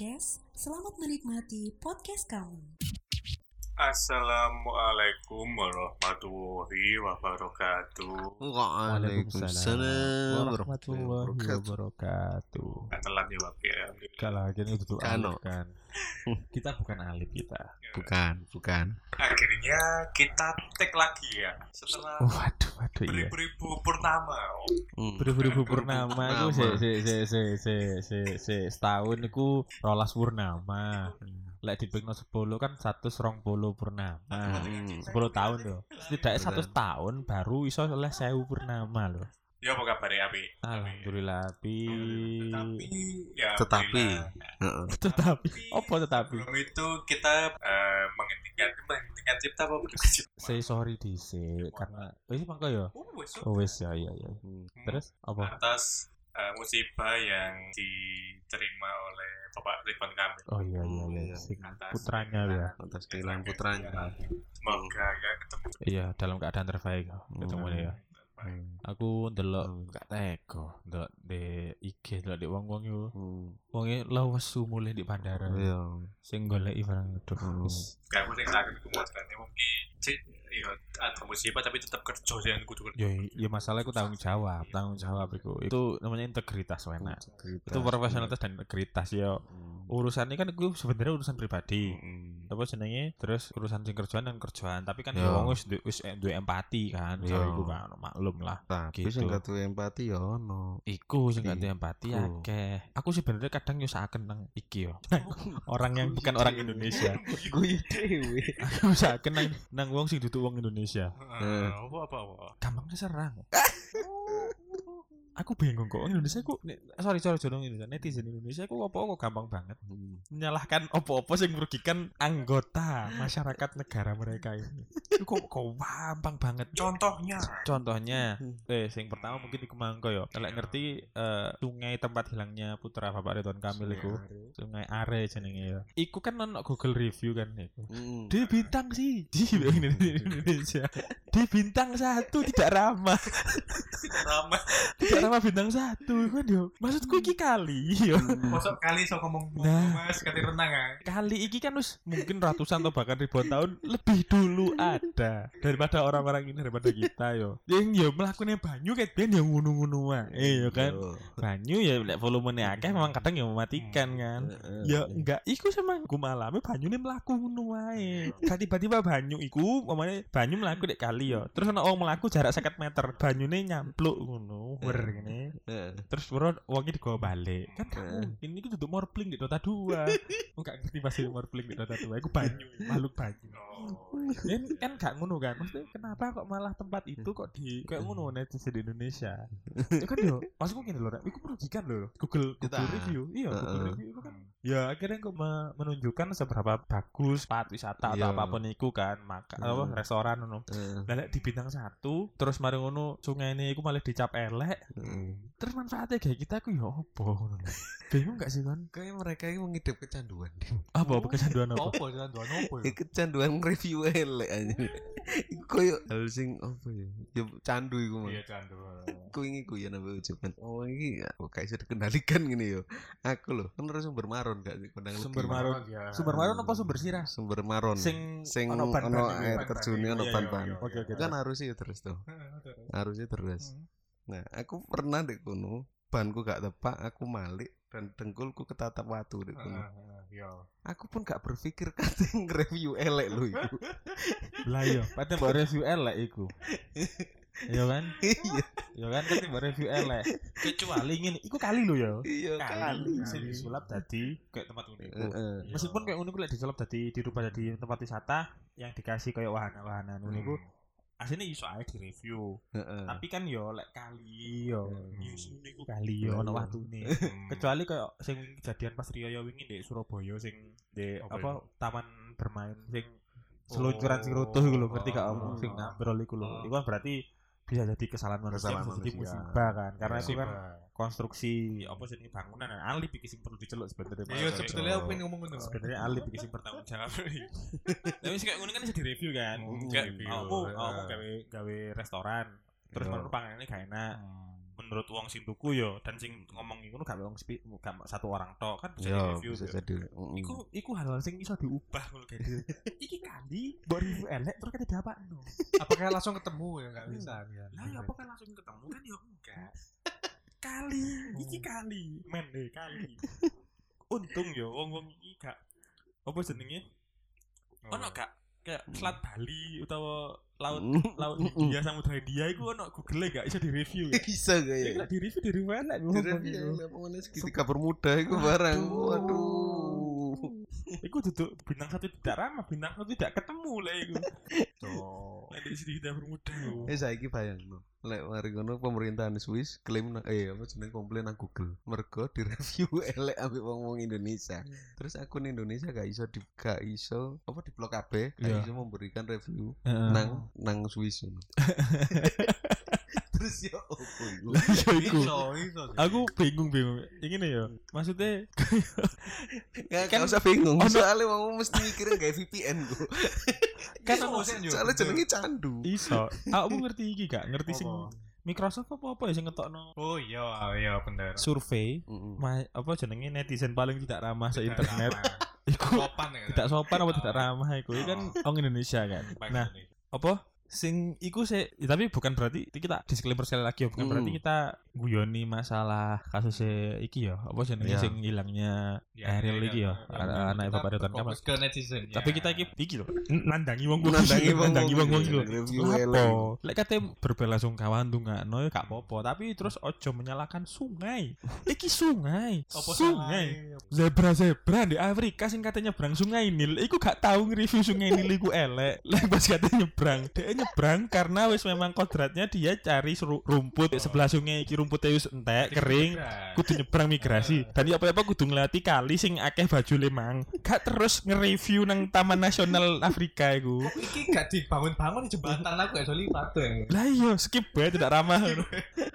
Podcast. Selamat menikmati podcast kami. Assalamualaikum warahmatullahi wabarakatuh. Waalaikumsalam warahmatullahi wabarakatuh. Telat ya Wak ya. Gak lah, ini itu alif kan. Kita bukan alif kita. Bukan, bukan. Akhirnya kita take lagi ya setelah Waduh, waduh iya. beribu-ribu purnama. Hmm. Beribu-ribu purnama itu se se se se se se se setahun iku rolas purnama. Lek dipikno 10 kan 120 purnama. Hmm. 10 tahun loh. Setidaknya satu tahun baru iso oleh 1000 purnama loh. Ya apa kabar ya Abi? Alhamdulillah pi. Tetapi ya Tetapi. Heeh. Tetapi apa tetapi? Sebelum itu kita eh, menghentikan menghentikan cipta apa cipta? Saya sorry dhisik karena wis mangko ya. Oh, wes, Oh wis ya iya iya. Hmm. Terus apa? atas eh, musibah yang diterima oleh Bapak Ridwan Kamil. Oh iya iya iya. Iya. Atas putranya ya. Atas kehilangan putranya. Semoga ya ketemu. Iya, dalam keadaan terbaik ketemu Hmm. ya. Hmm. Aku ndelok Hmm. gak teko, ndelok di IG, ndelok di wong-wong yo. Hmm. Wonge lesu mulih di bandara. Iya. Sing goleki barang aduh. Hmm. aku sing sakit iku masalahnya mungkin cik ya ada musibah tapi tetap kerja sih yang kudu kerja. Ya, ya masalah itu tanggung jawab, tanggung jawab itu. Itu namanya integritas wena. Integritas. Itu profesionalitas dan integritas ya. Hmm. Urusan ini kan itu sebenarnya urusan pribadi. Hmm. apa jenenge terus urusan sing kerjaan dan kerjaan tapi kan ya wong wis du- wis eh, duwe empati kan Ya. cewek iku kan maklum lah Tapi Gitu. sing gak duwe empati ya ono. iku sing gak duwe empati akeh aku sebenarnya kadang nyusahaken nang iki yo orang yang bukan orang Indonesia Gue dewe. aku usahaken nang nang wong sing duduk wong Indonesia. Apa apa apa. gampang diserang aku bingung kok Indonesia ku ne- sorry sorry jorong Indonesia. Netizen Indonesia ku apa kok gampang banget. Hmm. menyalahkan opo-opo yang merugikan anggota masyarakat negara mereka ini. Itu kok kok gampang banget. Contohnya. Contohnya eh sing pertama mungkin iku mangko yo lek ngerti eh, sungai tempat hilangnya putra Bapak Ridwan Kamil iku. Sungai Are jenenge ya. Iku kan ono Google review kan iku. Hmm. di bintang sih di Indonesia. Di bintang satu tidak ramah. Ramah. tidak ramah bintang satu. Kan yo maksudku iki kali yo. Masuk kali so ngomong Nah. Mas kati renang ah. kali iki kan wis mungkin ratusan atau bahkan ribuan tahun lebih dulu ada daripada orang-orang ini daripada kita yo. Yang yo melakukannya banyu kayak ben yang ngunu-ngunu wae yo kan. Yo. banyu ya lek volumenya akeh memang kadang ya mematikan kan. Heeh. ya enggak iku sama aku malame banyu ini melaku ngono wae. Tiba-tiba banyu iku mamane banyu melaku dek kali ya terus ana wong melaku jarak 50 meter banyune nyampluk ngono wer Heeh. terus baru wongnya digawa balik. Kan mungkin ini duduk morpling di Dota 2 enggak ngerti pasti morpling di Dota 2 iku banyu makhluk banyu. Oh, kan, kan gak ngono kan? Maksudnya kenapa kok malah tempat itu kok di kayak ngono netizen di Indonesia? Itu kan yo maksudku gini loh itu merugikan loh Google Google review. Iya Google review itu kan ya akhirnya kok me- menunjukkan seberapa bagus tempat wisata atau Iya. apa pun itu kan maka apa Heeh. restoran ngono Heeh. Lah, lek di bintang satu terus mari ngono sungai ini aku malah dicap elek Heeh. terus manfaatnya kayak kita aku ya apa bingung gak sih kan Kayak mereka ini mengidap kecanduan. apa apa kecanduan apa Apa jalan dua nopo Ya kecanduan review elek aja. Koyo hal sing apa ya? Ya candu iku mah. Iya candu. Aku ini ku ya nambah ucapan. Oh ini kok kayak bisa dikendalikan gini yo. Aku loh, kan harus sumber maron gak sih? Kondang Sumber maron. sumber maron apa sumber sirah Sumber maron. sing sing ono ono ban-ban iku. air terjunnya iku. ono Iya, ban-ban. iya, iya, Oke, oke. Kan harusnya ya terus tuh. Harusnya terus. Nah, aku pernah di kono, banku gak tepak, aku malik dan dengkulku ketatap watu di kono. Yo. Aku pun gak berpikir kating review elek lho iku. lah iya padahal review elek iku Iya kan? Iya, Iya kan kan mbak review elek. Kecuali ngene, iku kali lho ya. iya Kali sing disulap dadi kayak tempat unik. Heeh. Meskipun kayak unik lek disulap dadi dirubah dadi tempat wisata yang dikasih kayak wahana-wahana unik iku aslinya iso ae di review. Heeh. Tapi kan yo lek kali yo Hmm. iso niku kali yo ono Iya. waktune. Kecuali kayak sing kejadian pas Riyo wingi di Surabaya sing di Apa taman bermain sing seluncuran sing rutuh iku lho ngerti gak omong sing nambrol iku lho. Oh. Iku kan berarti bisa jadi kesalahan manusia Kesalahan bisa jadi manusia. musibah kan karena Iya. itu kan konstruksi apa sih ini bangunan nah, alip iki sing perlu diceluk sebenarnya Iya Mas. sebetulnya aku pengen ngomong ngono. sebenarnya alip iki sing bertanggung jawab tapi sih kayak ngono kan bisa di review kan Hmm, kayak review, aku ya. aku gawe gawe restoran terus Iya. menurut panganannya gak enak Hmm. Menurut wong sing tuku yo dan sing ngomong iku gak wong spi- gak satu orang tok kan bisa Yo, di-review bisa yo. jadi. Mm. Iku iku hal sing iso diubah ngono kayak gitu. Iki kali mbok review elek terus kate diapakno. Apakah langsung ketemu ya nggak bisa ya. Lah ya apa kan langsung ketemu kan ya enggak. Kali, iki kali, men deh kali. Untung yo wong-wong iki gak apa jenenge? Oh. Ono gak kayak Selat Bali utawa laut Mm. laut India Samudra India iku ono Google gak iso di-review ya. Bisa gak Ya lek di-review di review elek ngomong Direview iku. ya, pokoknya segitiga bermuda itu barang. Waduh. Iku duduk bintang satu tidak ramah, bintang satu tidak ketemu lah iku. Tuh. Lek di sini tidak bermuda. Eh saiki bayangno. Lek mari ngono pemerintahan Swiss klaim na- eh apa jenenge komplain nang Google. Mergo direview elek ambek wong-wong Indonesia. Terus akun Indonesia gak iso di gak iso apa di blok kabeh, gak Iya. iso memberikan review nang nang Swiss. Terus ya opo iku? Ya. Iso, iso. sih. Aku bingung bingung. Ini ya, maksudnya Gak Kan- kan, usah bingung. Soalnya wong mesti mikirin kayak VPN ku. kan Yo. Soalnya jenenge candu. iso. Aku ngerti iki gak? Ngerti sing? Microsoft apa apa ya sing ngetokno Oh iya, iya bener. survei Mm-mm. ma- apa jenenge netizen paling tidak ramah se Tidak internet. Iku Sopan ya. tidak sopan apa tidak ramah iku. Iku kan Oh. orang Indonesia kan. Nah, apa sing iku sih ya, tapi bukan berarti kita disclaimer sekali lagi ya bukan Hmm. berarti kita guyoni masalah kasus iki ya apa jenenge Iya. sing hilangnya Ya, Ariel ya, iki ya ya, a- ya. anak Kita Bapak Ridwan Kamil fokus ke netizen. tapi kita iki iki lho nandangi wong wong Nandangi wong-wong nandangi wong wong iki, lho review Lapo? elek. lek kate berbelasungkawa ndongakno ya gak apa-apa tapi terus ojo menyalahkan sungai iki sungai Apa sungai zebra zebra di Afrika sing katanya nyebrang sungai Nil iku gak tahu nge-review sungai Nil iku elek lah pas katanya nyebrang nyebrang karena wis memang kodratnya dia cari rumput. Di sebelah sungai iki rumputnya wis entek kering kudu nyebrang migrasi. Dan ya apa-apa kudu ngelati kali sing akeh baju lemang. Gak terus nge-review nang Taman Nasional Afrika iku. Iki gak dibangun-bangun di jembatan aku ya soalnya lipat tuh. lah iya skip bae tidak ramah.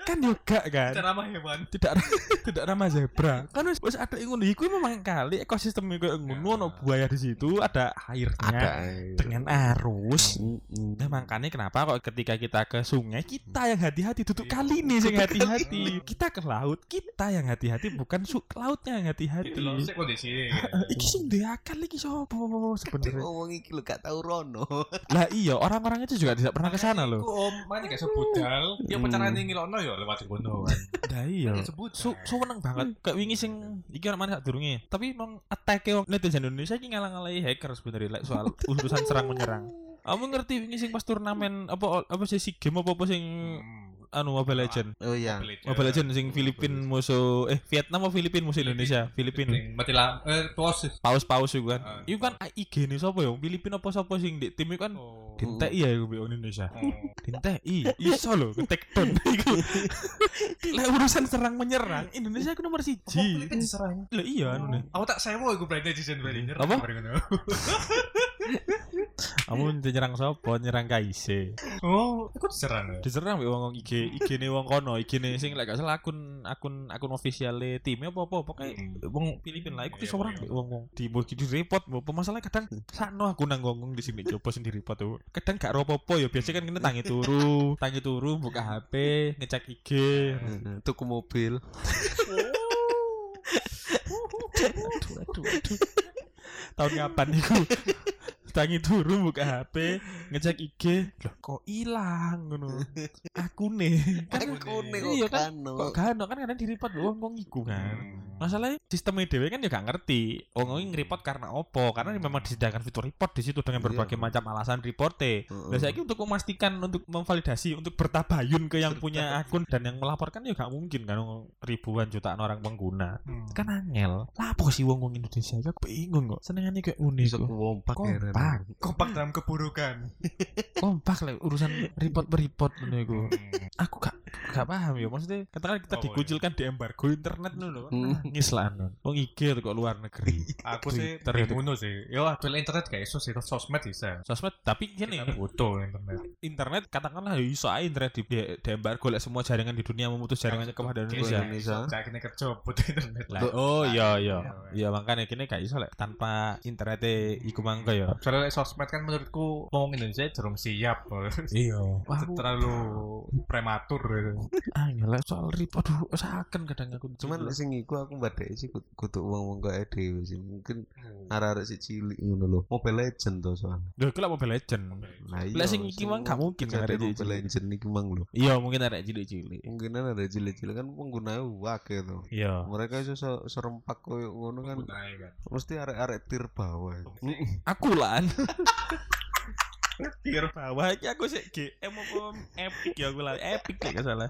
Kan yo gak kan? Cara ramah hewan. tidak tidak ramah zebra. Kan wis wis ada ngono. Iku memang kali ekosistem iku ngono ono buaya di situ ada airnya Ada. dengan arus. Mm-mm. Makanya kenapa kok ketika kita ke sungai kita yang hati-hati duduk kali ini sing hati-hati. kita ke laut kita yang hati-hati bukan su lautnya yang hati-hati. Iki sing duwe akal iki sapa? Dek sebenarnya ngomong iki lho gak tau rono. lah iya orang-orang itu juga tidak pernah ke sana loh om, mana gak sebudal. Ya Hmm. pacaran ning ngelokno ya lewat kono kan. lah iya. Sebudal. su seneng banget. Kayak wingi sing iki orang mana durunge. Tapi emang attack netizen Indonesia iki ngalang-ngalahi hacker sebenarnya like, soal urusan serang menyerang kamu ngerti wingi sing pas turnamen apa apa sih si game apa apa sing Hmm. anu Mobile Legend Oh iya. Mobile Legend sing Filipin musuh eh Vietnam apa Filipin musuh Indonesia Filipin Mati lam eh tuas. paus-paus itu kan Ah. itu kan IG nih sapa ya Filipin apa sapa sing di tim itu kan Oh. Dintek iya iku mbek Indonesia Oh. Dintek i iso lho take down iku lek urusan serang menyerang Indonesia iku nomor Apa siji Filipin diserang? lah iya anu nih Aku tak sewa iku netizen brand nyerang. Apa? kamu nyerang sapa nyerang KIC Oh, aku diserang. ya? diserang mbek wong IG IG ne wong kono IG ne sing lek gak salah akun akun akun officiale timnya apa apa pokoknya Hmm. wong Filipin lah iku Iya, disorang iya. mbek wong wong di mau di report mau masalah kadang sakno aku nang ngomong di sini coba sing di report tuh kadang gak ropo-opo ya biasa kan kena tangi turu tangi turu buka HP ngecek IG Heeh, Tuku mobil. aduh aduh aduh tahun kapan iku tangi turu buka HP ngecek IG loh kok ilang ngono? Aku nih kan Aku nih Iya kok kan, kano. kok gak ono kan kadang di report wong wong iku kan. Hmm. masalahnya sistemnya dewe kan ya gak ngerti. Wong wong nge-report karena opo karena memang disediakan fitur report di situ dengan Iya. berbagai macam alasan reporte. Nah, saya untuk memastikan untuk memvalidasi untuk bertabayun ke yang punya akun dan yang melaporkan ya gak mungkin kan ribuan jutaan orang pengguna. Hmm. kan angel. Lapo sih wong wong Indonesia? Ya aku bingung kok. Senengannya kayak unik kompak. Ren. Kompak kompak dalam keburukan. kompak lah urusan report iku Hmm. aku gak gak paham ya maksudnya katakan kita Oh, dikucilkan di embargo internet dulu Hmm. nangis lah anu. wong IG tuh kok luar negeri Aku sih ngono sih. Yo adol internet gak iso sih sosmed bisa. sosmed tapi gini Kita butuh internet. internet katakanlah ya iso aja internet di, di, di embargo lah semua jaringan di dunia memutus jaringannya kepada Indonesia Indonesia. Kayak gini kerja butuh internet. lah oh iya iya Iya. iya makanya kini gak iso lah tanpa internetnya iku mangga ya Soalnya sosmed kan menurutku ngomong Indonesia belum siap. iya terlalu prematur. gitu. Angel lah soal rip aduh saken kadang aku Cuman sing iku aku badhe sih kut- kudu wong-wong kaya dhewe sih. Mungkin arek-arek sik cilik ngono lho. Mobile Legend to soalnya. Lho iku lah Mobile Legend. Nah, Lah sing iki mang gak mungkin arek Mobile. Legend iki mang lho. Iya mungkin arek cilik-cilik. Mungkin ada cilik-cilik kan pengguna wake to. Iya. Mereka iso se- serempak koyo ngono kan Naik kan. mesti arek-arek tir bawah. Aku one. Tier bawah iki aku sik GM apa epic ya aku lah epic ya gak salah.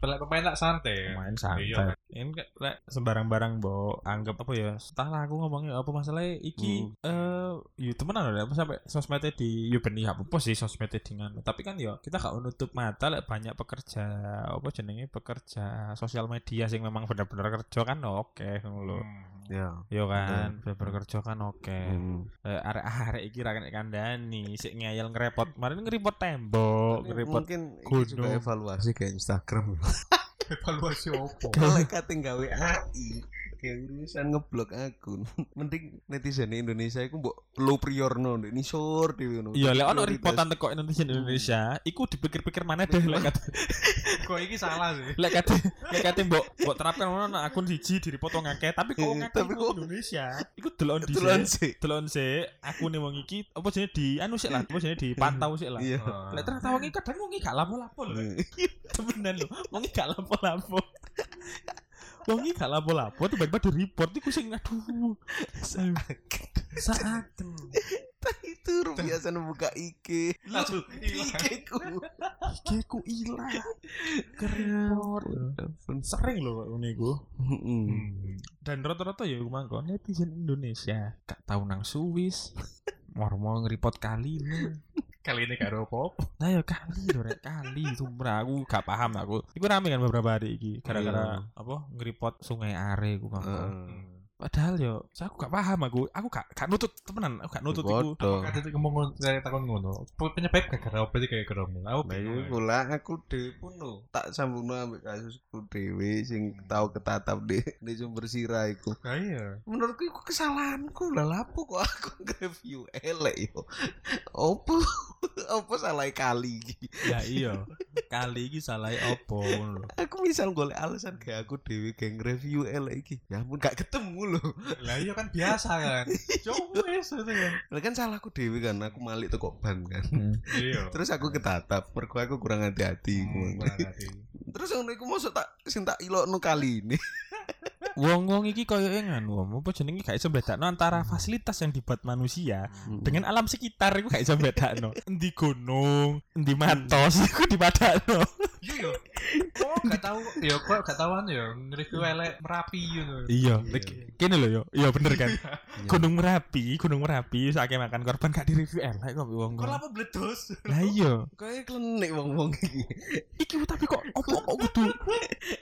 Pelak pemain tak santai. Main Iya, santai. Ini kan lek sembarang-barang mbok anggap apa ya? Entahlah aku ngomongnya apa masalahnya iki eh ya temenan lho apa sampai sosmednya di ya ben ya apa sih sosmednya dengan tapi kan ya kita gak nutup mata lek banyak pekerja apa jenenge pekerja sosial media sing memang bener-bener kerja kan oke ngono lho. Ya. Yo kan, bener-bener kerja kan oke. Hmm. Eh, arek-arek iki ra kandani, sik ngeyel ngerepot. Kemarin ngerepot tembok, ngerepot Mungkin ini juga gunung. evaluasi kayak Instagram. Evaluasi opo? Kalau kate gawe AI kayak urusan ngeblok akun. Mending netizen Indonesia iku mbok low priorno ndek nisor dhewe ngono. Iya, lek ono reportan teko Indonesia Indonesia, iku dipikir-pikir mana deh lek kate Kok iki salah sih? lek kate lek kate mbok mbok terapkan ono akun siji diripotong ngakeh, tapi kok Eh, ngakeh iku Indonesia. Iku delon di Kebetulan sih. delon sik akune wong iki apa jenenge di anu sik lah, apa jenenge dipantau sik lah. Iya. Lek ternyata wong iki kadang wong iki gak lapo-lapo lho. Temenan lho, wong iki gak lapo-lapo. Wong iki gak lapo-lapo tiba-tiba di report iku sing aduh. Saaken. itu biasa buka IG. Langsung. IG ku. Iki ku ilang. Kerepot. Sering lho ngene iku. Mm-mm. Dan rata-rata ya mangko netizen Indonesia gak tau nang Swiss. Mau ngeripot kali lu. Kali ini gak ada apa-apa. Nah ya kali lho rek kali sumpah aku gak paham aku. Iku rame kan beberapa hari iki gara-gara apa ngeripot Sungai Are iku mangko. Heeh. Padahal yo saya aku gak paham aku. Aku gak gak nutut temenan, aku gak nutut iku. Kata itu ngomong saya takon ngono. Penyebab gak gara apa sih kayak geromu. Aku bingung. lah aku dhewe pun lho. Tak sambungno ambek kasusku dhewe sing tau ketatap di di sumber sirah iku. Nah, iya. Menurutku iku kesalahanku lah lapo kok aku nge-review elek yo. Opo opo salah kali. Ya iya. Kali iki salah lho. Aku misal golek alasan kayak aku dhewe geng review elek iki. Ya ampun gak ketemu lho. Lah iya kan biasa kan. Coba itu kan. Lah kan salahku dhewe kan aku malik teko ban kan. Iya. Terus aku ketatap, mergo aku kurang hati-hati. Hmm, kurang hati. Terus ngono iku mosok tak sing tak ilokno kali ini. Wong-wong iki koyo nganu om, apa jenenge gak iso bedakno antara fasilitas yang dibuat manusia dengan alam sekitar iku gak iso bedakno. Endi gunung, endi matos iku dipadakno. Iya yo. Kok gak tahu ya kok gak tahuan ya nge-review elek Merapi gitu. Iya, Iya. kene lho yo. Iya bener kan. Gunung Merapi, Gunung Merapi sakake makan korban gak di-review elek kok wong. Kok apa bledos? Lah iya. Kayak klenik wong-wong iki. Iki tapi kok opo kok kudu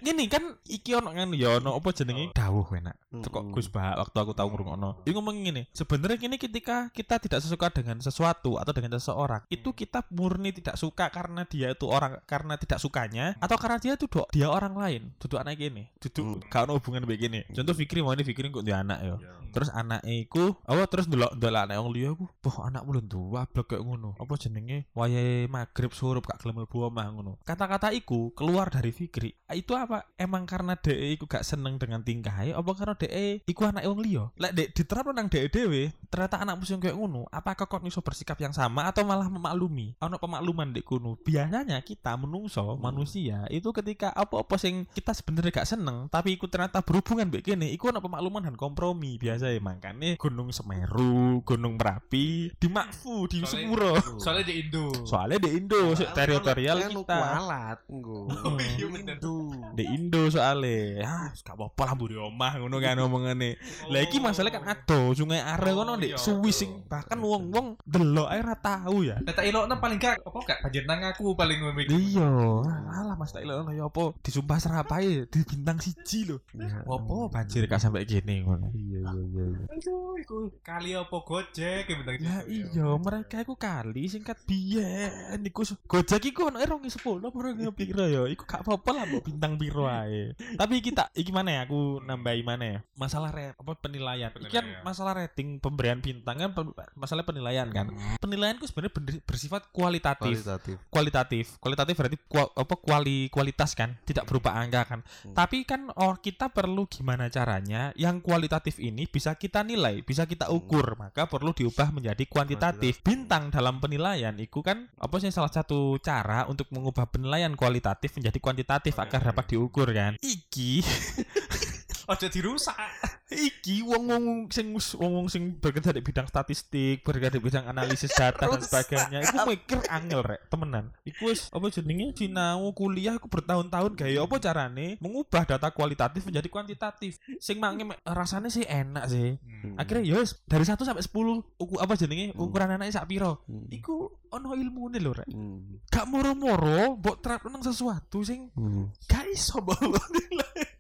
ngene kan iki ono nganu ya ono apa jenenge dawuh enak. Teko Mm-mm. Gus Bah waktu aku tahu ngrungokno. Dia ngomong ngene, sebenarnya gini ketika kita tidak sesuka dengan sesuatu atau dengan seseorang, itu kita murni tidak suka karena dia itu orang karena tidak sukanya atau karena dia itu dok dia orang lain, duduk anak gini, duduk Hmm. gak hubungan begini. Contoh Fikri mau ini Fikri kok dia anak ya. Terus anaknya iku, apa terus delok delok anak wong liya iku, "Wah, anakmu lho tua blek kayak ngono." Apa jenenge? Wayahe magrib surup gak gelem mlebu omah ngono. Kata-kata iku keluar dari Fikri. Itu apa? Emang karena dhek iku gak seneng dengan tingkahe apa karena dhek iku anak wong liya? Lek dhek diterapno nang dhewe, ternyata anakmu sing kayak ngono, apakah kok iso bersikap yang sama atau malah memaklumi? Ono pemakluman dek kono. Biasanya kita menungso, manusia itu ketika apa-apa sing kita sebenarnya gak seneng, tapi iku ternyata berhubungan mbek kene, iku ono pemakluman dan kompromi biasa ya makanya Gunung Semeru, Gunung Merapi, di Makfu, di Soalnya- Sepuro. Soalnya di Indo. Soalnya di Indo, teritorial kita. kualat engko. Oh, iya bener. Di Indo soalnya, ah, gak apa-apa lah mburi omah ngono kan omongane. Lah iki masalah kan ado, Sungai Are kono Oh, ndek iya. Swiss sing bahkan wong-wong delok ae ra tahu ya. Tak elokno paling gak apa gak banjir nang aku paling ngomong. Iya, alah Mas tak ilok ya apa disumpah serapai di bintang siji lho. Ya, Apa banjir gak sampai gini ngono. Iya iya iya. iya. Aduh, iku kali apa gojek ya bintang Ya situ, iya, mereka iku kali singkat biyen iku Gojek iku ono erong 10 apa ora ngepiro ya. Iku gak apa-apa lah mbok bintang piro ae. Tapi kita iki mana ya aku nambahi mana ya? Masalah re, apa penilaian. Iki kan masalah rating pemberian bintang kan masalah penilaian kan. Penilaian ku sebenarnya bersifat kualitatif. Kualitatif. Kualitatif. Kualitatif berarti kua- apa kuali kualitas kan, tidak berupa angka kan. Hmm. Tapi kan oh kita perlu gimana caranya yang kualitatif ini bisa kita nilai, bisa kita Hmm. ukur, maka perlu diubah menjadi kuantitatif. Bintang dalam penilaian itu kan apa sih salah satu cara untuk mengubah penilaian kualitatif menjadi kuantitatif Oke. agar dapat diukur kan. Iki Ojo dirusak. Iki wong-wong sing wong-wong sing bekerja di bidang statistik, bekerja di bidang analisis data dan sebagainya. Iku mikir angel rek, temenan. Iku wis apa jenenge sinau kuliah iku bertahun-tahun gaya apa carane mengubah data kualitatif menjadi kuantitatif. Sing mangi mek- rasane sih enak sih. Hmm. Akhirnya ya wis dari 1 sampai 10 uku apa jenenge Hmm. ukuran anaknya sak piro. Hmm. Iku ono ilmune lho rek. Hmm. Gak moro-moro mbok terapno sesuatu sing Hmm. gak iso nilai.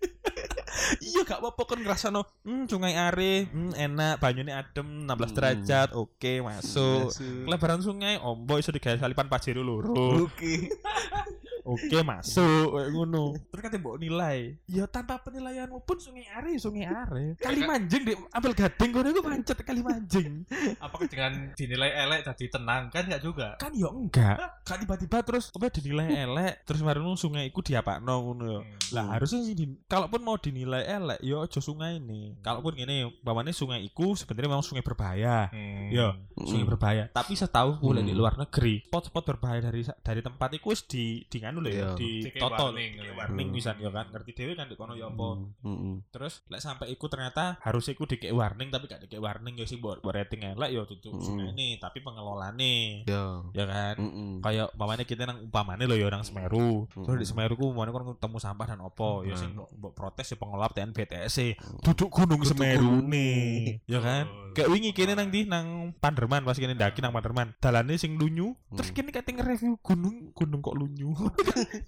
Iya gak apa-apa kan ngerasa no hmm, sungai are hmm, enak banyunya adem 16 Hmm. derajat oke masuk Masuk. lebaran sungai ombo iso digawe salipan pajero loro Oke. oke masuk kayak ngono terus kan mbok nilai ya tanpa penilaianmu pun sungai are sungai are kali manjing dek ambil gading ngono iku pancet kali manjing Apakah dengan dinilai elek jadi tenang kan enggak juga? kan ya enggak kan tiba-tiba terus apa dinilai elek terus marunu sungai iku diapakno ngono ya Hmm. Lah harusnya sih kalaupun mau dinilai elek ya aja sungai ini. Kalaupun gini, bawahnya sungai iku sebenarnya memang sungai berbahaya. Hmm. Ya, sungai berbahaya. Tapi setahu gue Hmm. di luar negeri, spot-spot berbahaya dari dari tempat iku wis di di nganu lho ya, Iya. di toto warning, ya. Hmm. misalnya ya kan. Ngerti dhewe kan di kono ya apa. Hmm. Hmm. Terus lek sampai iku ternyata harus iku dikek warning tapi gak dikek warning ya sih buat rating elek ya tutup Hmm. ini, tapi pengelolane Ya. ya kan. Hmm. kayak umpamanya kita nang umpamane lho ya nang Semeru. Terus di. Semeru ku umpamane kon ketemu sampah dan opo, ya sing mbok protes ya pengelola TN BTS duduk gunung Semeru gunung. nih. Ya kan? Kayak wingi kene nang di nang Panderman pas kene ndaki nang Panderman. Dalane sing lunyu, terus kene kate nge-review gunung gunung kok lunyu.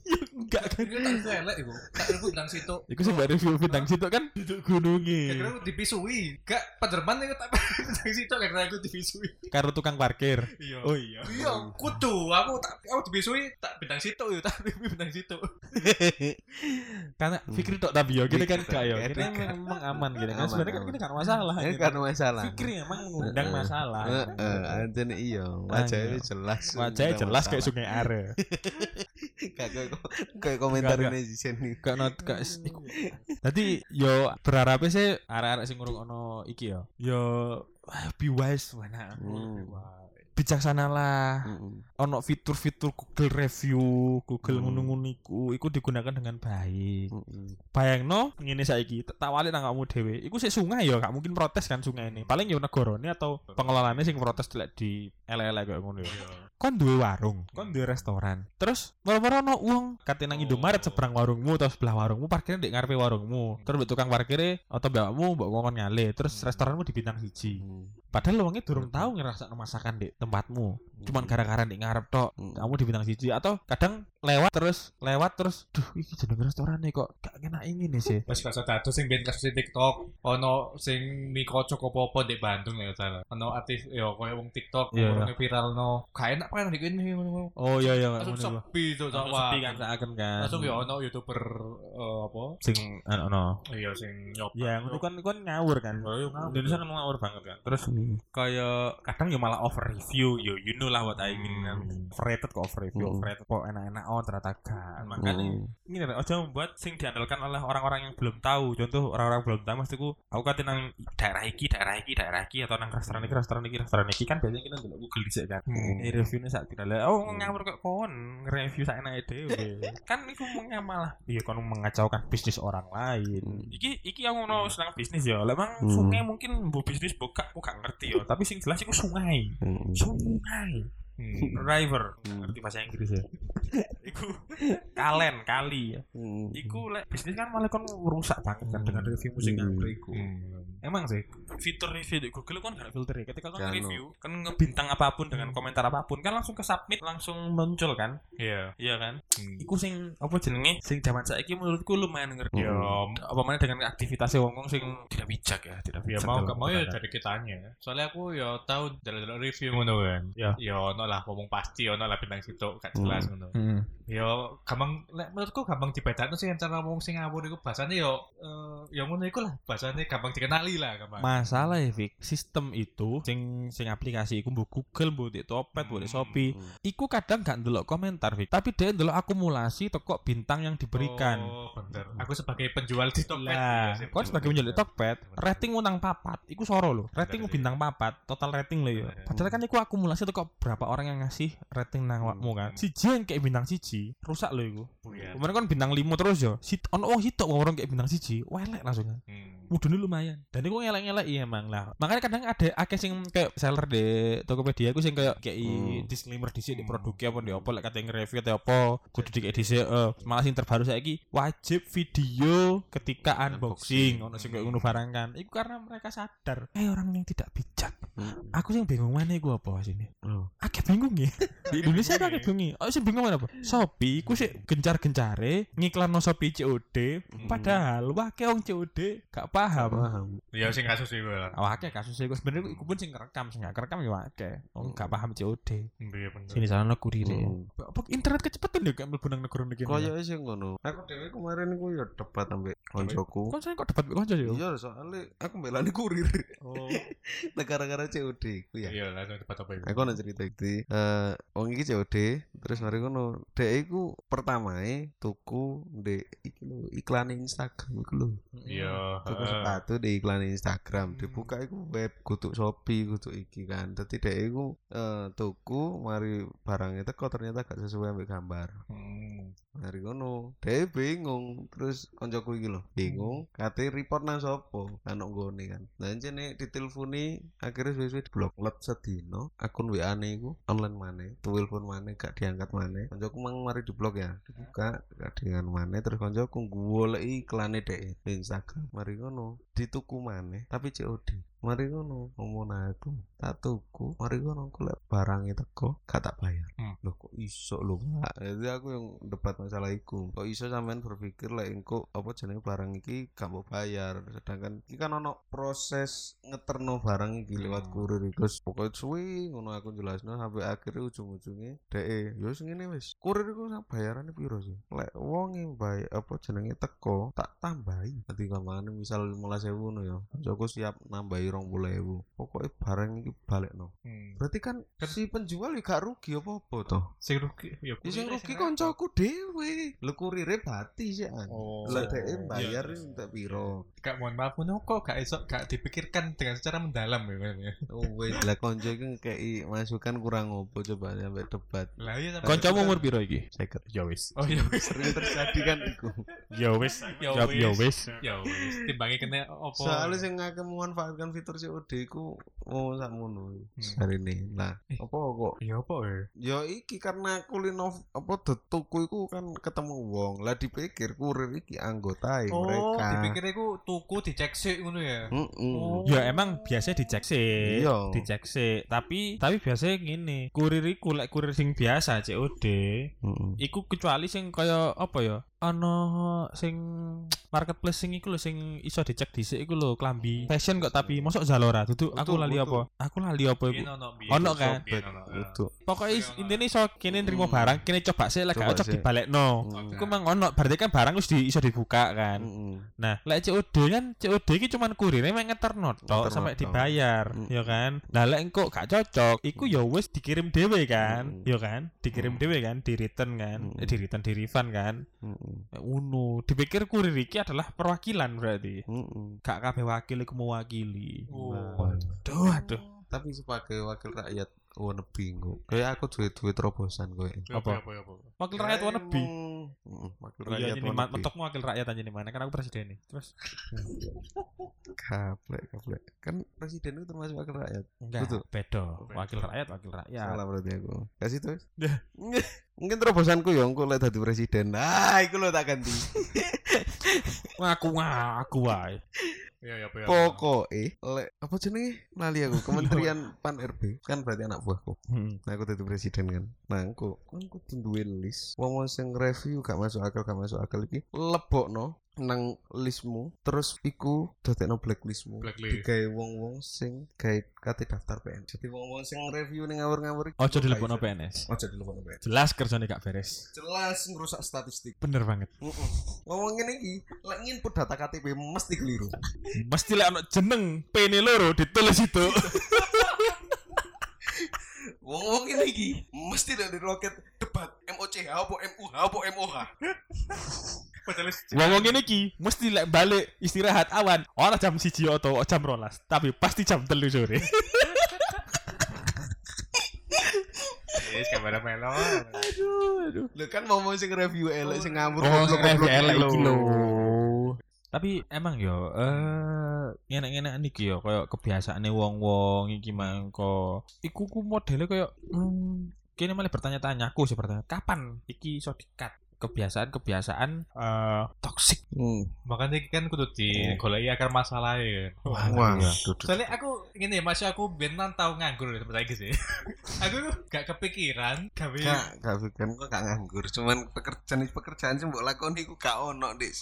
ya enggak kan. Ini tak itu elek iku. Tak itu bilang situ. Iku sing mbak review bintang situ kan duduk gununge. Kira aku dipisui. Gak Paderman itu tak bilang situ karena aku dipisui. Karo tukang parkir. Iya. Oh iya. Iya, kudu. Aku tak aku dipisui tak bintang situ yo, tak bintang situ. Karena Fikri tok tapi yo kene kan gak yo. Fikri. memang aman gitu kan. Sebenarnya kan kene gak masalah. Ini gitu. kan masalah. Fikri emang ngundang masalah. Heeh, anjene iya, wajahnya jelas. Wajahnya jelas kayak sungai are. Kayak komentar Enggak, netizen nih. Gak not gak iku. Dadi yo berharapnya sih arek-arek sing ngrungokno iki yo. Yo be wise mana. Hmm. Bijaksanalah. Mm-mm. Ono fitur-fitur Google review, Google Hmm. ngono-ngono iku, iku digunakan dengan baik. Mm-mm. Bayangno ngene saiki, walik nang kamu dhewe. Iku sik sungai ya, gak mungkin protes kan sungai ini. Paling ya negarane atau pengelolanya sing protes dilek di ngono ya. Kon duwe warung, kon duwe restoran. Terus moro-moro ono wong kate nang. Indomaret seberang warungmu atau sebelah warungmu parkirnya di ngarepe warungmu. Terus mbek tukang parkirnya atau mbakmu mbok ngomong nyale, terus restoranmu di bintang siji. Padahal wongnya durung tahu ngerasa masakan di tempatmu. Cuman gara-gara di ngarep tok, Mm. kamu di bintang siji atau kadang lewat terus lewat terus duh iki jeneng restoran nih kok gak kena ini nih sih. Wes kasus dadu sing ben kasus TikTok, ono sing mie kocok apa-apa di Bandung ya salah. Ono artis yo koyo wong TikTok Iya, orang viral no. Gak enak kan iki. Oh iya iya Langsung sepi tuh sama. sepi kan seakan kan. Langsung ya ono YouTuber eh, apa? sing ono. Iya sing nyop. Ya ngono kan kan ngawur kan. Oh, iya. Indonesia kan ngawur banget kan. Terus kayak kadang ya malah over review yo you know lah what I mean kan. Hmm. Overrated kok over review, Hmm. overrated kok enak-enak oh ternyata gak. Makanya Mm. ini aja membuat sing diandalkan oleh orang-orang yang belum tahu contoh orang-orang belum tahu maksudku aku kate nang daerah iki daerah iki daerah iki atau nang restoran iki restoran iki restoran iki kan biasanya kita ndelok Google dhisik kan Hmm. ini reviewnya saat tidak lah oh ngawur kok kon nge-review sak enake dhewe kan iku mengnya malah iya kon mengacaukan bisnis orang lain Hmm. iki iki yang ngono senang bisnis ya lah emang Hmm. sungai mungkin bu bisnis buka aku gak ngerti ya tapi sing jelas iku sungai. Sungai. Hmm. river. Hmm. ngerti bahasa Inggris ya iku kalen kali ya Mm. Iku lek bisnis kan malah kon rusak banget kan dengan review musik Hmm. iku. Hmm. Emang sih fitur review di Google kan gak filter ya. Ketika kon Kan, review kan ngebintang apa pun dengan komentar apa pun kan langsung ke submit langsung muncul kan. Iya. Iya kan? Hmm. Iku sing apa jenenge? Sing zaman saiki menurutku lumayan ngerti. Ya, Apa mana dengan aktivitasnya wong wong sing tidak bijak ya, tidak ya bijak. mau dalam gak mau ya dari kitanya. Soalnya aku ya tahu dari review ngono kan. Ya. Ya ono lah ngomong pasti ono lah bintang situ gak jelas ngono. Hmm. Yo gampang lek menurutku gampang dibedakno sih cara ngomong sing ngawur iku bahasane yo eh, yo ngono iku lah bahasane gampang dikenali lah gampang. Masalah ya, Fik. Sistem itu sing sing aplikasi iku mbok Google, mbok di Topet, mbok di Shopee. Iku kadang gak ndelok komentar, Fik. Tapi dia ndelok akumulasi toko bintang yang diberikan. Oh, bener. Aku sebagai penjual di Tokped. Lah, kon bener, sebagai penjual bener. Tokped, rating unang papat, iku soro loh. Rating bintang papat, total rating loh ya. Padahal kan iku akumulasi toko berapa orang yang ngasih rating nang awakmu kan. Siji yang kayak bintang siji, rusak loh iku. Buyar. Kemarin kan bintang limo terus yo. Sit ono wong sitok orang kayak bintang siji, welek langsung kan. Hmm. Mudune lumayan. Dan iku ngelek-ngelek iya emang lah. Makanya kadang ada akeh sing kayak seller di Tokopedia iku sing kayak kayak Hmm. disclaimer di Hmm. produknya apa di apa lek kate nge-review atau apa kudu dikek dhisik eh. malah sing terbaru saiki wajib video ketika unboxing ono sing kayak ngono barang kan. Iku karena mereka sadar eh orang yang tidak bijak. Mm. Aku sing bingung mana iku apa sini. Oh. Akeh bingung ya. Di Indonesia bingung akeh ya. bingung. Oh sing bingung mana apa? Shopee iku sih gencar-gencare ngiklanno Shopee COD padahal wake wong COD gak paham. paham Ya sing kasus iku lah. Awake kasus iku sebenarnya iku pun sing ngerekam sing gak kerekam ya wake. Wong gak paham COD. Iya bener. Sini sana kurire. Hmm. Apa internet kecepatan ya kayak mlebu nang negara iki. Kaya sih ngono. Aku dhewe kemarin iku ya debat ambek koncoku. Kon saya kok debat mbek kanca ya? Iya, soalnya aku belani kurir. Oh. Negara-negara COD iku ya. Iya langsung debat apa itu. Aku ana cerita iki. Eh, wong iki COD, terus mari ngono. Dek iku pertamae tuku ndek iki lho, iklan Instagram iku lho. Iya. Tuku heeh. sepatu di iklan Instagram, Hmm. dibuka iku web kutuk Shopee, kutuk iki kan. Dadi dek iku eh, tuku mari barangnya teko ternyata gak sesuai ambek gambar. Hmm. Mari ngono, dhewe bingung. Terus koncoku iki lho, bingung. Kate report nang sapa? Kan nggone kan. Lah jene diteleponi akhirnya suwe-suwe diblok. Let sedino akun WA-ne iku online maneh, telepon maneh gak diangkat maneh. Koncoku mang mari diblok ya. Dibuka gak diangkat maneh terus koncoku goleki iklane dhek di Instagram. Mari ngono, dituku maneh tapi COD. Mari ngono, ngomong aku tak tuku, mari ngono aku lek barangnya teko gak tak bayar. Hmm. Loh kok iso lho, Pak? Jadi aku yang debat masalah iku. Kok iso sampean berpikir lek engko apa jenenge barang iki gak mau bayar, sedangkan iki kan ono proses ngeterno barang iki lewat Hmm. kurir iku. Terus Pokoknya suwi ngono aku jelasno sampai akhirnya ujung-ujungnya DE yo ngene wis. Kurir iku sak bayarane piro sih? Lek wong bayar apa jenenge teko tak tambahi. Dadi kamane misal 15.000 ngono ya. Joko siap nambahi 20.000. Pokoknya barang iki balekno. Hmm. Berarti kan Kan- si penjual ya gak rugi apa-apa toh. Sing rugi ya Ya sing kurirnya rugi sing koncoku dhewe. Lho kurire bati sih an. Oh. Lah dhek bayar Iya, iya. entek piro. Kak mohon maaf ngono kok gak iso gak dipikirkan dengan secara mendalam ya. Ya. Oh wes lah konco iki kei masukan kurang opo coba sampai debat. Lah iya sampai- Kancamu umur piro iki? Seket. Ya wis. Oh iya wis. Sering terjadi kan iku. Ya wis. Ya ya wis. Ya wis. Timbangi kena opo. Soalnya sing ngake memanfaatkan fitur COD iku oh sakmono. Hmm. Sarine. Lah, Eh. apa kok Iya apa ya? Ya iki karena kulino apa tuku iku kan ketemu wong. Lah dipikir kurir iki anggota Oh, mereka. dipikir iku tuku dicek sih ngono ya. Mm-mm. Oh. Ya emang biasa dicek sih. Iya. Dicek sih. Tapi tapi biasanya gini, kurir iku lek kurir sing biasa COD, Mm-mm. iku kecuali sing kaya apa ya? Ana sing marketplace sing iku lho sing iso dicek dhisik iku lho klambi fashion kok tapi mosok Zalora dudu aku lali apa? Aku lali apa iku? Ono kan? Betul. Pokoknya intine iso kene nrimo Hmm. barang, kene coba sih lek cocok dibalekno. Mm. Iku mang ono, berarti kan barang wis di, iso dibuka kan. Mm-mm. Nah, lek COD kan COD iki cuman kurirnya mek ngeterno tok sampai dibayar, ya kan. Nah, lek engko gak cocok, iku ya wis dikirim dhewe kan, ya kan. Dikirim dhewe kan, di return kan, eh, di return di refund kan. Uno, dipikir kurir iki adalah perwakilan berarti. Gak kabeh wakil iku mewakili. Oh. Aduh, aduh. Tapi sebagai wakil rakyat oh bingung. Kayak aku duit-duit terobosan kowe. Apa apa apa. Wakil rakyat warna B. Mm, Wakil Iya, rakyat ini wannabe. mentokmu wakil rakyat aja nih mana kan aku presiden nih. Terus Kaplek, kaplek. Kan presiden itu termasuk wakil rakyat. enggak, Betul. beda. Wakil rakyat, wakil rakyat. Salah berarti aku. Kasih terus. Ya. Mungkin terobosanku ya engko lek dadi presiden. Ah, iku lho tak ganti. Ngaku ngaku wae. Iya iya apa ya. Pokoke lek apa jenenge? Lali aku. Kementerian Pan RB kan berarti anak buahku. Hmm. Nah, aku dadi presiden kan. Nah, aku kudu duwe list. Wong-wong sing review gak masuk akal, gak masuk akal iki lebokno nang listmu terus iku dadekno blacklistmu Blacklist. digawe wong-wong sing gawe kate daftar PNS jadi wong-wong sing review ning ngawur-ngawur Ojo dilebokno. PNS. ojo dilebokno PNS Jelas kerjane gak beres. jelas ngerusak statistik Bener banget. Heeh. ngomong ngene iki lek nginput data KTP mesti keliru Mesti lek ono jeneng pene loro ditulis itu. wong-wong ngene iki mesti dari roket debat MOCH apa MUH apa MOH Ngomong ngene iki mesti lek balik istirahat awan ora jam 1 atau jam 12, tapi pasti jam 3 sore. Yes, kamera melo. aduh, aduh. Lho kan mau sing review elek sing ngamur Oh, goblok-goblok elek lho. iki lho. Tapi emang yo eh ngene-ngene iki yo koyo kebiasaane wong-wong iki mangko. Iku ku modele koyo hmm, kene malah bertanya-tanya aku sih bertanya kapan iki iso dikat kebiasaan-kebiasaan eh toksik. Hmm. Makanya iki kan kudu di goleki akar masalah ya. Wah, Soalnya aku gini ya, masih aku benar tahu nganggur ya seperti iki sih. aku gak kepikiran gawe Gak, gak pikir kok gak nganggur. Cuman pekerjaan pekerjaan sih mbok lakoni iku gak ono, Dis.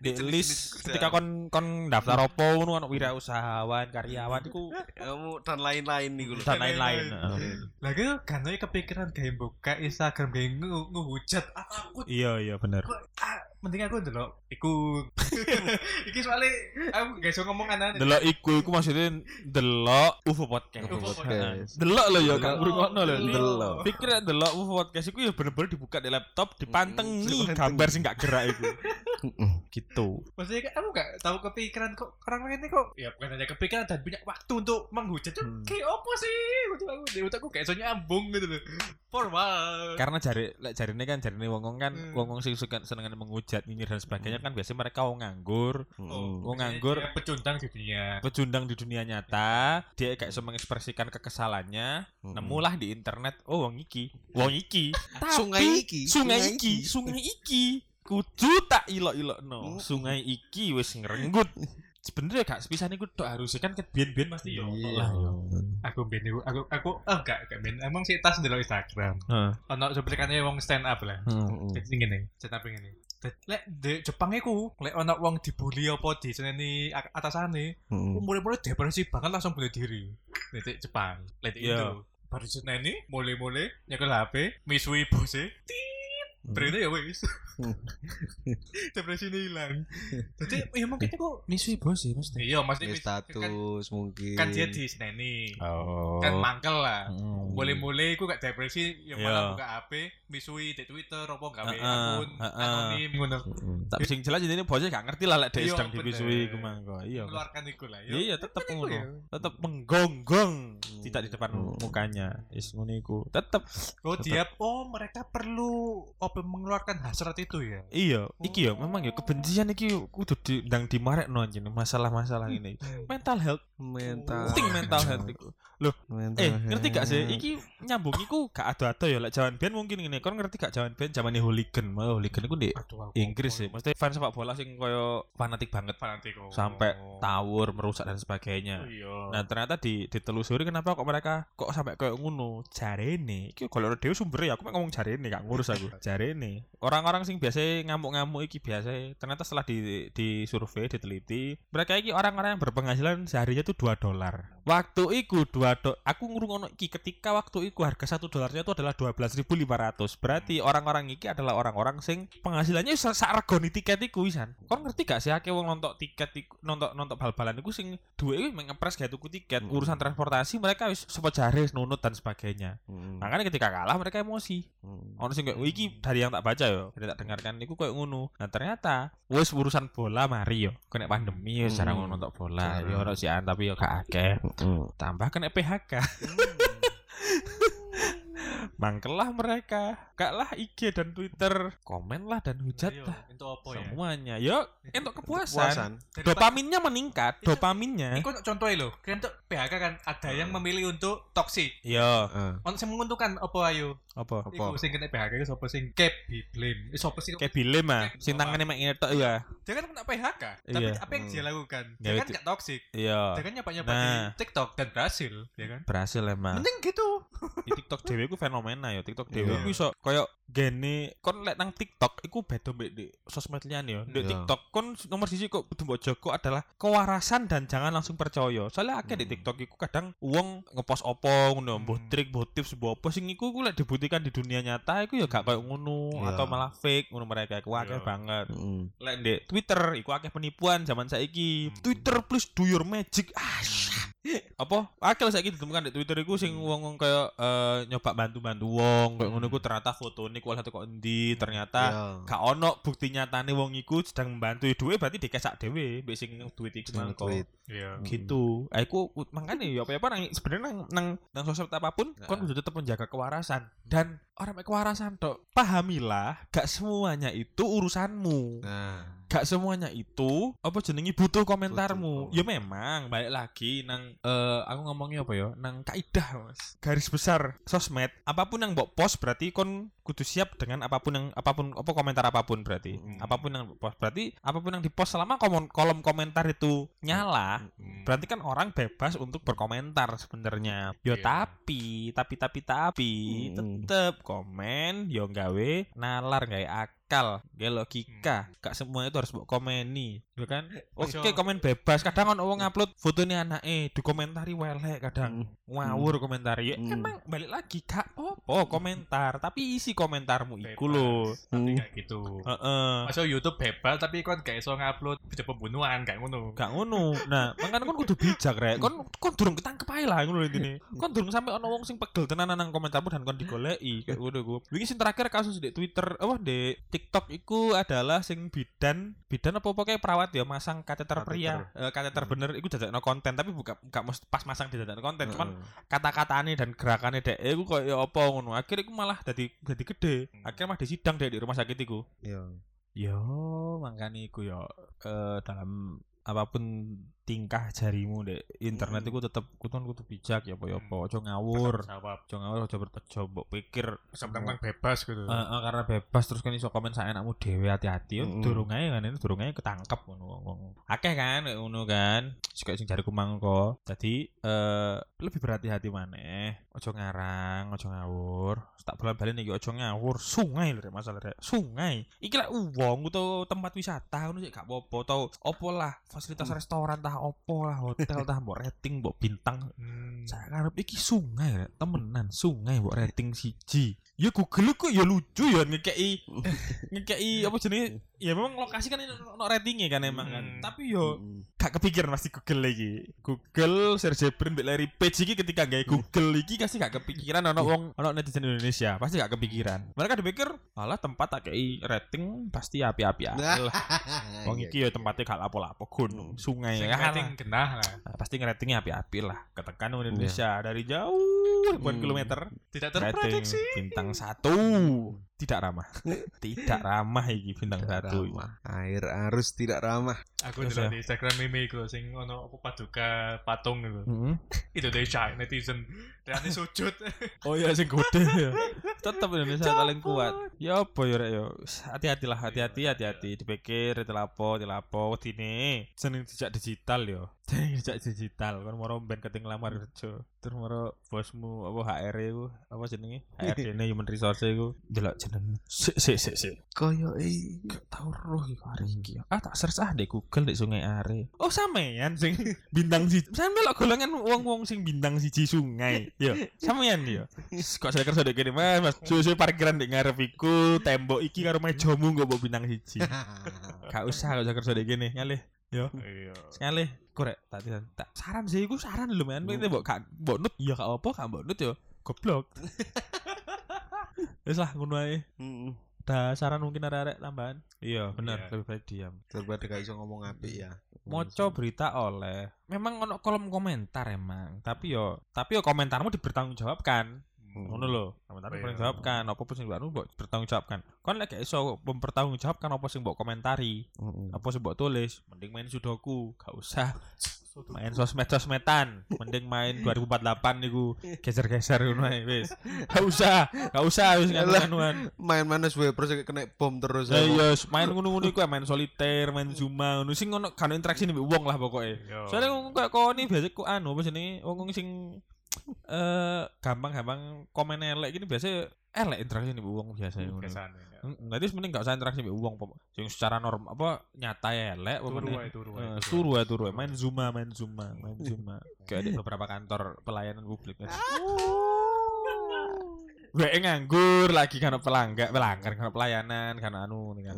Di list ketika kon kon daftar opo ngono ono wirausahawan, karyawan iku kamu dan lain-lain nih gue. dan lain-lain. lagi tuh kan kepikiran gawe buka Instagram gawe nge- ngehujat apa Iya iya bener. kok ah, mending aku dulu iku iki soalnya aku gak iso ngomong anak Delok iku iku maksudnya delok UFO podcast. UFO podcast. Delok lho ya gak Delok. ngrungokno lho. Delok. Pikir delok UFO podcast iku ya bener-bener dibuka di laptop, dipantengi gambar sing gak gerak iku. Gitu. maksudnya aku gak tahu kepikiran kok orang lain ini kok ya bukan hanya kepikiran dan punya waktu untuk menghujat tuh Hmm. kayak apa sih untuk aku di otakku kayak so nyambung gitu loh formal Karena jari lek jarine kan jarine wong-wong kan Hmm. wong-wong sing suka senengan menghujat, nyinyir dan sebagainya kan biasanya mereka wong nganggur, Oh, Wong biasanya nganggur. dia pecundang di dunia pecundang di dunia nyata, dia kayak bisa mengekspresikan kekesalannya, nemulah di internet, oh wong iki, wong iki. Tapi, Sungai iki, sungai iki, sungai iki. Kudu tak ilok-ilok no. Hmm. Sungai iki wis ngerenggut. Sebenernya gak sepisan iku tok harusnya kan ket biyen-biyen pasti yo lah yo. aku iku- aku aku oh enggak enggak ben emang sih tas ndelok Instagram Heeh. ono cuplikannya wong stand up lah Hmm. Jadi ngene, stand up. Dan Lek di Jepang iku, lek ono wong dibully apa di seneni atasane, mulai-mulai depresi banget langsung bunuh diri. Di Jepang, lek di Iya. Indo. Baru seneni, mulai-mulai nyekel HP, misui bose, tit, berita ya wis. depresi ini hilang. Jadi ya mungkin kok Misui bos ya mesti. iya maksudnya Di mis- kan, status mungkin. kan dia di seneni. Oh. Kan mangkel lah. Hmm. Mulai-mulai aku gak depresi, yang Iya. malah buka HP, misui di Twitter, apa gawe Heeh, akun heeh. anonim ngono. Tapi sing jelas ini bosnya gak ngerti lah lek dia Iya, sedang bener. dibisui ku mangko. Iya. Mas. Mengeluarkan iku lah. Iya, iya tetep ngono. ya. Tetep menggonggong Hmm. tidak di depan Hmm. mukanya. Is ngono iku. Tetep Oh dia, oh mereka perlu apa mengeluarkan hasrat itu ya? iya, iki ya memang ya kebencian iki kudu di ndang dimarekno anjing masalah-masalah ini. Mental health, mental. penting mental health iku. Mental Eh, ngerti gak sih? Iki nyambung iku gak ado-ado ya lek jaman ben mungkin ngene. Kon ngerti gak jaman ben zamane hooligan. Mau hooligan iku di Inggris sih. ngomong. Maksudnya fans sepak bola sing koyo fanatik banget Fanatik, oh. sampai tawur, merusak dan sebagainya. Oh, iya. Nah ternyata di ditelusuri kenapa kok mereka kok sampai kayak ngono jarene iki kalau dhewe sumber ya aku mek ngomong jarene gak ngurus aku jarene orang-orang sing biasa ngamuk-ngamuk iki biasa ternyata setelah di di survei diteliti mereka iki orang-orang yang berpenghasilan seharinya tuh 2 dolar waktu iku 2 do aku ngurungono iki ketika waktu iku harga satu dolarnya itu adalah 12.500 berarti orang-orang iki adalah orang-orang sing penghasilannya sak sak regoni tiket iku wisan kon ngerti gak sih akeh wong nonton tiket iku nonton nonton bal-balan iku sing duwe iku mengepres gak tuku tiket Hmm. urusan transportasi mereka wis sepo jare nunut dan sebagainya Hmm. makanya ketika kalah mereka emosi Hmm. ono sing kayak "Oh, iki dari yang tak baca yo dari tak dengarkan iku kayak ngono nah ternyata wis urusan bola mari yo kena pandemi yo jarang Hmm. nonton bola Jarang. yo ono sian tapi yo gak akeh Hmm. tambah kena PHK mangkelah mereka kalah IG dan Twitter komen lah dan hujat lah Itu apa ya? semuanya yo untuk kepuasan Puasan. Jadi, dopaminnya meningkat Itu- dopaminnya Ini kok contohnya loh, kan untuk PHK kan ada yang memilih untuk toksik. yo Ah. Ono sing menguntungkan apa ayo? apa Apa? Iku sing kena PHK itu sapa sing blame. Eh sapa sih? kayak bilem ah sing tangannya mek ngetok ya Dia kan kena PHK, tapi Iya. apa yang dia Hmm. lakukan? Ya, Dia kan itu- gak toksik. iya Dia kan nyoba-nyoba Nah. di TikTok dan berhasil, ya kan? berhasil emang Mending gitu. di TikTok dewe ku fenomena ya TikTok Iya. ku iso koyo gene kon lek nang TikTok iku beda mbek di sosmed liyane ya. Di Iya. TikTok kon nomor siji kok kudu mbok jaga adalah kewarasan dan jangan langsung percaya. Soalnya akeh di Hmm. TikTok iku kadang wong ngepost opo ngono, mbuh Hmm. trik, mbuh tips, mbuh apa sing iku ku lek dibuktikan di dunia nyata iku ya gak koyo ngono Iya. atau malah fake ngono mereka iku akeh Iya. banget. Heeh. Lek di Twitter iku akeh penipuan zaman saiki. Hmm. Twitter please do your magic. Ah, apa akil saiki ditemukan di Twitter iku sing wong-wong kaya eh, nyoba bantu-bantu wong. Kayak ngono iku ternyata fotone kuwi satu kok endi? Ternyata gak ono bukti nyatane wong iku sedang membantu. Duwe berarti dikesak dhewe mbek sing duit iku Sing mangko. tweet. Iya. gitu. Aku makanya ya apa apa nang sebenarnya nang nang nang sosmed apa pun Nah. kon kudu tetap menjaga kewarasan. Dan orang mek kewarasan tok pahamilah gak semuanya itu urusanmu. Nah, gak semuanya itu apa jenengi butuh komentarmu? Butuh ya memang balik lagi nang eh aku ngomongnya apa ya? Nang kaidah mas. Garis besar sosmed apa pun yang mbok post berarti kon kudu siap dengan apa pun yang apa pun apa komentar apa pun berarti Hmm. apa pun yang post berarti apa pun yang dipost selama kolom, kolom komentar itu nyala Hmm. berarti kan orang bebas untuk berkomentar sebenarnya yo Iya. tapi tapi tapi tapi Mm-mm. tetep komen yo gawe nalar gawe akal gawe logika Hmm. gak semua itu harus mbok komeni ya kan oke Ojo. komen bebas kadang ono wong upload fotonya anake dikomentari welek kadang ngawur komentari ya Mm. emang balik lagi gak apa komentar tapi isi komentarmu iku lho Tapi Hmm. kayak gitu. heeh Masuk YouTube bebas tapi kon gak iso ngupload video pembunuhan kayak ngono. gak ngono. Nah, makanya kon kudu bijak rek. Kon kon durung ketangkep ae lah ngono intine. Kon durung sampe ono wong sing pegel tenanan nang komentarmu dan kon digoleki kayak ngono ku. Wingi sing terakhir kasus di Twitter, apa di TikTok iku adalah sing bidan, bidan apa pokoknya perawat ya masang kateter pria, Eh, kateter bener iku dadakno konten tapi bukan gak mesti pas masang di dadakno konten, cuman Heeh. kata-katane dan gerakannya dek iku koyo apa ngono. Akhirnya iku malah dadi dadi gede. Akhirnya mah disidang dek di rumah sakit iku. Iya. Yo, makanya iku yo eh, dalam apa pun tingkah jarimu dek? Internet Mm. iku tetep kudu kudu bijak ya apa apa? Mm. aja ngawur. Aja ngawur aja bertejo mbok pikir. Sebenarnya bebas gitu. Eh, eh, karena bebas terus kan iso komen saya anakmu dhewe hati-hati. Mm-mm. durung ae kan ini durung ae ketangkep ngono wong akeh kan ngono kan. Suka sing jariku mangko. Dadi eh lebih berhati-hati maneh. Ojo ngarang ojo ngawur. Tak bulan-balen iki ojo ngawur sungai lho masalah rek. Sungai. Iki lek wong utawa tempat wisata ngono sih gak apa-apa tau opo lah fasilitas restoran tah opo lah hotel tah mbok rating mbok bintang Hmm. saya ngarep iki sungai Rek. temenan sungai mbok rating siji ya Google kok ya lucu ya ngekei ngekei apa jenenge ya memang lokasi kan ono ratingnya kan emang kan. Hmm. tapi yo gak kepikiran pasti Google lagi. Google search Jebrin mbek Larry Page iki ketika gawe Google iki pasti gak kepikiran ono wong ono netizen Indonesia. Pasti gak kepikiran. Mereka dipikir alah tempat tak kei rating pasti api-api lah. Wong iki ya tempatnya gak lapo-lapo gunung sungai ya rating genah lah. Nah, pasti ngeratingnya api-api lah. Ketekan wong Indonesia dari jauh ribuan Hmm. kilometer. Tidak rating terprediksi. bintang satu tidak ramah tidak ramah iki bintang Tidak satu ramah. Air arus tidak ramah. Aku dulu ya? di Instagram meme iku sing ono apa paduka patung gitu. Heeh. Indonesia netizen dan sujud. Oh iya sing gede ya. Tetep Indonesia paling kuat. Ya apa ya rek ya. Hati-hati lah, hati-hati, hati-hati. Dipikir dilapo, dilapo wedine. Jeneng jejak digital yo. Jeneng jejak digital kan moro ben keting lamar kerja. Terus moro bosmu apa HR iku, apa jenenge? HRD ne human resource iku. Delok jeneng. Sik sik sik sik. Koyo eh Gak tau roh iku hari iki. Ah tak search ah di Google di Sungai Are. Oh sampean sing bintang siji. Sampeyan melok golongan wong-wong sing bintang siji sungai. Yo, sampean yo. Kok saya kerja dek kene Mas, Mas. Suwe parkiran dek ngarep iku, tembok iki karo mejamu kok mbok bintang siji. Gak usah kok saya kerja dek kene, ngalih. Yo. Iya. Sekali korek tak tak saran sih iku saran lho men. Pengen mbok gak mbok nut ya gak apa gak mbok nut yo. Goblok. Wis lah ngono ae. Heeh. Ada saran mungkin arek-arek tambahan? Iya, Iya. bener, lebih baik diam. Daripada gak iso ngomong apik ya. Moco berita oleh. Memang ono kolom komentar emang, tapi yo tapi yo komentarmu dipertanggungjawabkan. Ngono lho, komentarmu Oh, iya. dipertanggungjawabkan, apa pun sing mbokmu mbok dipertanggungjawabkan. Kon lek gak iso mempertanggungjawabkan apa sing mbok komentari, Heeh. apa sing mbok tulis, mending main sudoku, gak usah main sosmed-sosmedan, mending main 2048 niku geser-geser ngono ae wis. Gak usah, gak usah wis nganu-nganuan. Main mana suwe terus kena bom terus. Ya iya, main ngono-ngono iku main soliter, main zuma, ngono sing ono kan interaksi nih wong lah pokoknya. Soalnya ngomong kayak kau nih biasa kok anu apa jenenge wong wong sing eh gampang-gampang komen elek gini biasa elek interaksi nih wong biasa ngono. biasanya ya. Heeh, Berarti mending gak usah interaksi mbek wong pokok. Sing secara norm apa nyata ya elek turu wae turu wae Eh, turu Turu wae. ya turu ya. main Zuma main Zuma main Zuma kayak di beberapa kantor pelayanan publik kan. Gue nganggur lagi karena pelanggan pelanggan karena pelayanan karena anu nih kan.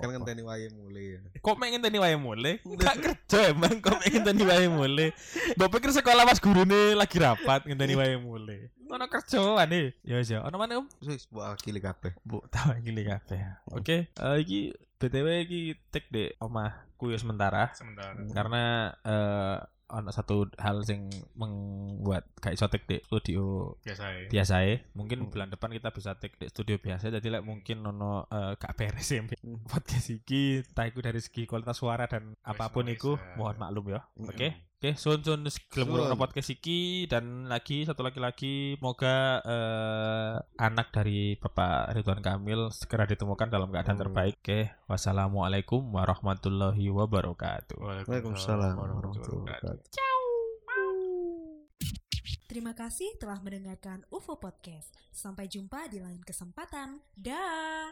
Kan ngenteni wae mulai ya. Kok pengen tani wae mulai? Gak kerja emang kok pengen tani wae mulai. Mbok pikir sekolah pas gurune lagi rapat ngenteni wae mulai. Ono kerja ane. Ya wis ya. Ono mana Om? Wis mbok akili kabeh. Bu, tahu gini kabeh. Oke, eh, iki BTW iki tek dek omahku ya sementara sementara karena eh ono satu hal sing membuat kayak iso tek dek studio biasa ya biasa ya. Mungkin bulan depan kita bisa tek dek studio biasa jadi lek mungkin ono eh, gak beres ya Hmm. podcast iki entah iku dari segi kualitas suara dan apa pun iku ya. mohon maklum ya. Hmm. Oke. Oke, sun sun gelem ngrungokno podcast iki dan lagi satu lagi lagi semoga eh, anak dari Bapak Ridwan Kamil segera ditemukan dalam keadaan Hmm. terbaik. Oke, wassalamualaikum warahmatullahi wabarakatuh. Waalaikumsalam warahmatullahi wabarakatuh. Terima kasih telah mendengarkan UFO Podcast. Sampai jumpa di lain kesempatan. Dah.